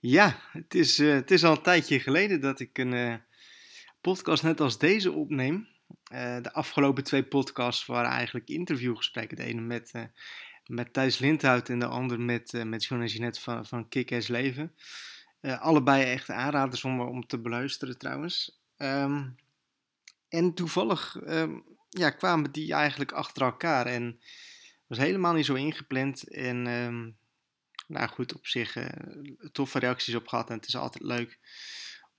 Ja, het is, uh, het is al een tijdje geleden dat ik een uh, podcast net als deze opneem. Uh, de afgelopen twee podcasts waren eigenlijk interviewgesprekken. De ene met, met Thijs Lindhout en de andere met, met John en Jeanette van, van Kick Leven. allebei echt aanraders om, om te beluisteren trouwens. Um, en toevallig um, ja, kwamen die eigenlijk achter elkaar en was helemaal niet zo ingepland. En um, nou goed, op zich uh, toffe reacties op gehad. En het is altijd leuk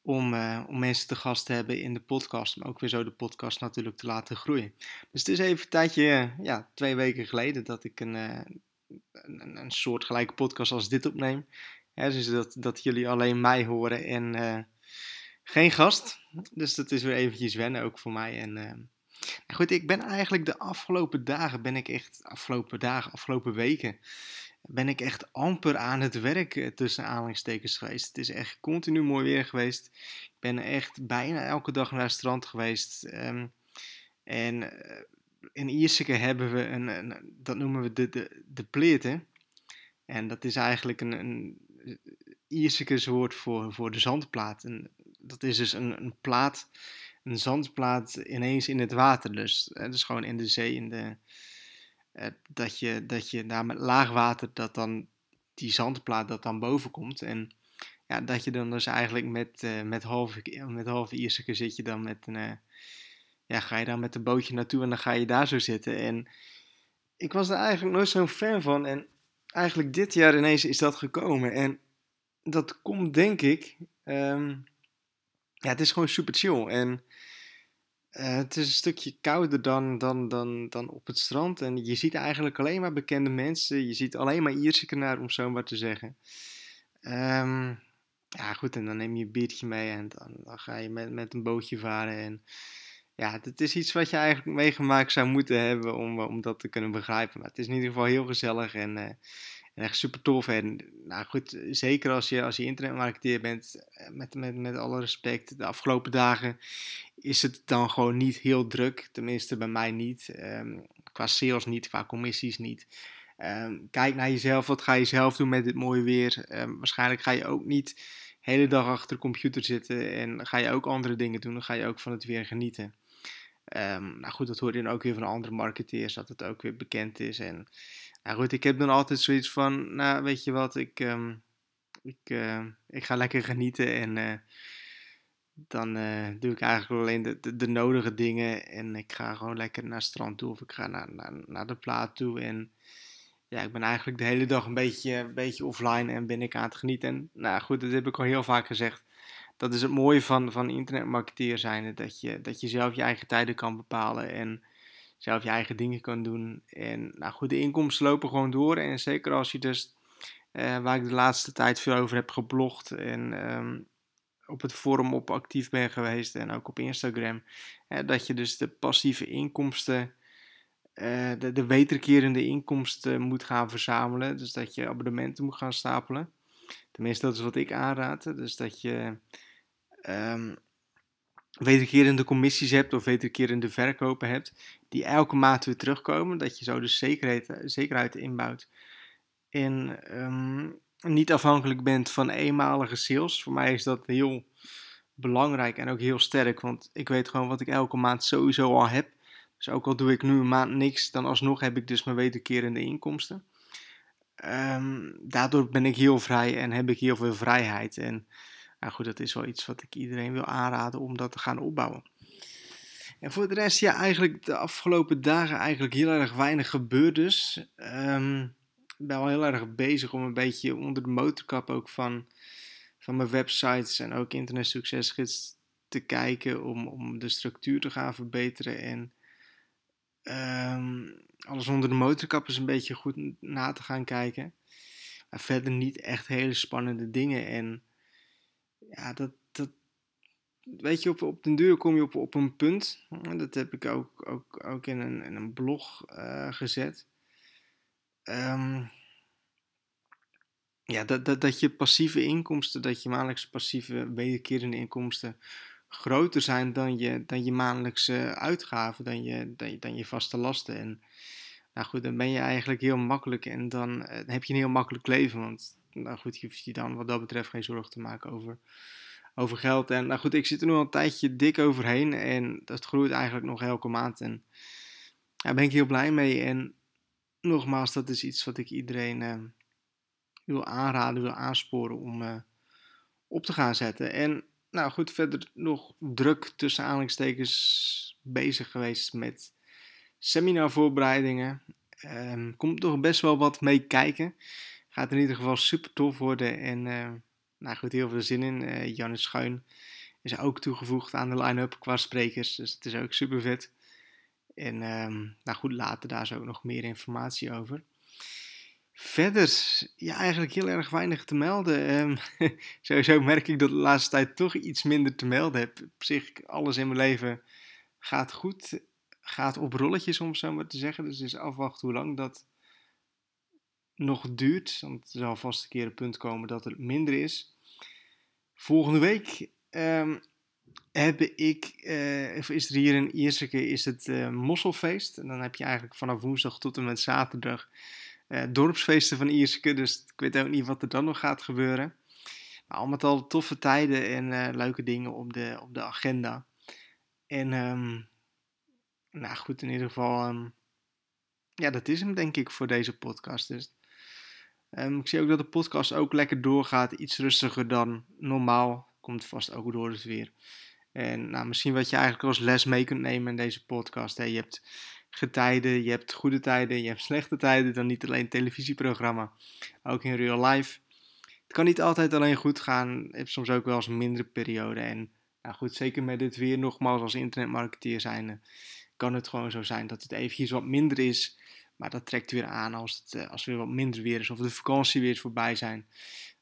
om, uh, om mensen te gast te hebben in de podcast. Maar ook weer zo de podcast natuurlijk te laten groeien. Dus het is even een tijdje, ja, twee weken geleden, dat ik een, een, een soortgelijke podcast als dit opneem. Dus dat, dat jullie alleen mij horen en geen gast. Dus dat is weer eventjes wennen ook voor mij. En nou goed, ik ben eigenlijk de afgelopen dagen, ben ik echt, afgelopen dagen, afgelopen weken ben ik echt amper aan het werk eh, tussen aanhalingstekens geweest. Het is echt continu mooi weer geweest. Ik ben echt bijna elke dag naar het strand geweest. Um, en uh, in Ierseke hebben we een, dat noemen we de, de, de pleerten. En dat is eigenlijk een, een Ierseke woord voor, voor de zandplaat. En dat is dus een, een plaat, een zandplaat ineens in het water. Dus, dus gewoon in de zee, in de, eh, dat, je, dat je daar met laag water, dat dan die zandplaat dat dan boven komt. En ja, dat je dan dus eigenlijk met, uh, met halve, met halve Ierseke zit je dan met een, uh, ja, ga je dan met een bootje naartoe en dan ga je daar zo zitten. En ik was er eigenlijk nooit zo'n fan van. En eigenlijk dit jaar ineens is dat gekomen. En dat komt denk ik, um, ja, het is gewoon super chill. En uh, het is een stukje kouder dan, dan, dan, dan op het strand. En je ziet eigenlijk alleen maar bekende mensen. Je ziet alleen maar Ierse om zo maar te zeggen. Um, ja, goed, en dan neem je een biertje mee en dan, dan ga je met, met een bootje varen. En ja, het is iets wat je eigenlijk meegemaakt zou moeten hebben om, om dat te kunnen begrijpen. Maar het is in ieder geval heel gezellig en, uh, en echt super tof. En nou goed, zeker als je, als je internetmarketeer bent, eh, met, met, met alle respect, de afgelopen dagen is het dan gewoon niet heel druk. Tenminste, bij mij niet. Um, qua sales niet, qua commissies niet. Um, kijk naar jezelf. Wat ga je zelf doen met dit mooie weer? Um, waarschijnlijk ga je ook niet de hele dag achter de computer zitten. En ga je ook andere dingen doen. Dan ga je ook van het weer genieten. Nou goed, dat hoor je dan ook weer van andere marketeers. Dat het ook weer bekend is. En nou goed, ik heb dan altijd zoiets van. Nou, weet je wat, ik, ik, uh, ik ga lekker genieten. En uh, dan uh, doe ik eigenlijk alleen de, de, nodige dingen. En ik ga gewoon lekker naar het strand toe of ik ga naar, naar, naar de plaat toe. En ja, ik ben eigenlijk de hele dag een beetje, een beetje offline en ben ik aan het genieten. En nou goed, dat heb ik al heel vaak gezegd. Dat is het mooie van, van internetmarketeer zijn. Dat je, dat je zelf je eigen tijden kan bepalen en zelf je eigen dingen kan doen. En nou goed, de inkomsten lopen gewoon door. En zeker als je dus, uh, waar ik de laatste tijd veel over heb geblogd en um, op het forum op actief ben geweest en ook op Instagram. dat je dus de passieve inkomsten, uh, de, de wederkerende inkomsten moet gaan verzamelen. Dus dat je abonnementen moet gaan stapelen. Tenminste, dat is wat ik aanraad. Dus dat je um, wederkerende commissies hebt of wederkerende verkopen hebt, die elke maand weer terugkomen. Dat je zo dus zekerheid, zekerheid inbouwt. En um, niet afhankelijk bent van eenmalige sales. Voor mij is dat heel belangrijk en ook heel sterk, want ik weet gewoon wat ik elke maand sowieso al heb. Dus ook al doe ik nu een maand niks, dan alsnog heb ik dus mijn wederkerende inkomsten. Um, daardoor ben ik heel vrij en heb ik heel veel vrijheid. En goed, dat is wel iets wat ik iedereen wil aanraden om dat te gaan opbouwen. En voor de rest, ja, eigenlijk de afgelopen dagen eigenlijk heel erg weinig gebeurd dus. Um, ben wel heel erg bezig om een beetje onder de motorkap ook van, van mijn websites en ook Internet Succesgids te kijken om, om de structuur te gaan verbeteren en um, alles onder de motorkap is een beetje goed na te gaan kijken. Maar verder niet echt hele spannende dingen en ja, dat, dat weet je, op, op den duur kom je op, op een punt. Dat heb ik ook, ook, ook in, een, in een blog uh, gezet. Um, ja, dat, dat, dat je passieve inkomsten, dat je maandelijkse passieve wederkerende inkomsten groter zijn dan je, dan je maandelijkse uitgaven, dan je, dan, je, dan vaste lasten. En nou goed, dan ben je eigenlijk heel makkelijk en dan, uh, heb je een heel makkelijk leven. Want nou goed, je hoeft je dan wat dat betreft geen zorgen te maken over, over geld. En nou goed, ik zit er nu al een tijdje dik overheen en dat groeit eigenlijk nog elke maand. En daar ben ik heel blij mee. En nogmaals, dat is iets wat ik iedereen uh, wil aanraden, wil aansporen om uh, op te gaan zetten. En nou goed, verder nog druk tussen aanhalingstekens bezig geweest met seminarvoorbereidingen. Um, komt toch best wel wat mee kijken. Gaat in ieder geval super tof worden. En uh, nou goed, heel veel zin in. Uh, Jannes Schuin is ook toegevoegd aan de line-up qua sprekers. Dus het is ook super vet. En um, nou goed, later daar is ook nog meer informatie over. Verder, ja, eigenlijk heel erg weinig te melden. Um, sowieso merk ik dat de laatste tijd toch iets minder te melden heb. Op zich, alles in mijn leven gaat goed. Gaat op rolletjes, om zo maar te zeggen. Dus is afwachten hoe lang dat nog duurt. Want er zal vast een keer een punt komen dat het minder is. Volgende week um, heb ik, uh, is er hier in Ierseke is het uh, Mosselfeest. En dan heb je eigenlijk vanaf woensdag tot en met zaterdag uh, dorpsfeesten van Ierseke. Dus ik weet ook niet wat er dan nog gaat gebeuren. Maar al met al toffe tijden en leuke dingen op de, op de agenda. En um, nou goed, in ieder geval, um, ja, dat is hem denk ik voor deze podcast. Dus um, ik zie ook dat de podcast ook lekker doorgaat, iets rustiger dan normaal. Komt vast ook door het weer. En nou, misschien wat je eigenlijk als les mee kunt nemen in deze podcast. Hè. Je hebt getijden, je hebt goede tijden, je hebt slechte tijden. Dan niet alleen televisieprogramma, ook in real life. Het kan niet altijd alleen goed gaan. Je hebt soms ook wel eens een mindere periode. En nou goed, zeker met dit weer nogmaals als internetmarketeer zijn, kan het gewoon zo zijn dat het eventjes wat minder is. Maar dat trekt weer aan als het, eh, als weer wat minder weer is of de vakantie weer voorbij zijn.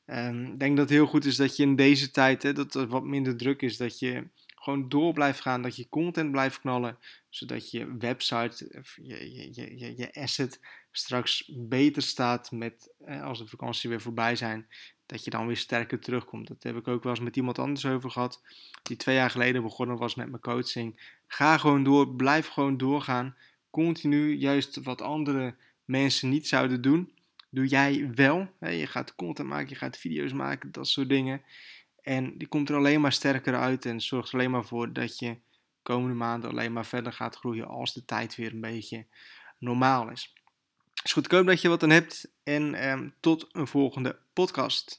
Um, ik denk dat het heel goed is dat je in deze tijd, hè, dat het wat minder druk is, dat je gewoon door blijft gaan, dat je content blijft knallen, zodat je website, je, je, je, je asset straks beter staat met, eh, als de vakantie weer voorbij zijn, dat je dan weer sterker terugkomt. Dat heb ik ook wel eens met iemand anders over gehad, die twee jaar geleden begonnen was met mijn coaching. Ga gewoon door, blijf gewoon doorgaan. Continu, juist wat andere mensen niet zouden doen, doe jij wel. Je gaat content maken, je gaat video's maken, dat soort dingen. En die komt er alleen maar sterker uit en zorgt er alleen maar voor dat je komende maanden alleen maar verder gaat groeien als de tijd weer een beetje normaal is. Dus goed, ik hoop dat je wat aan hebt en um, tot een volgende podcast.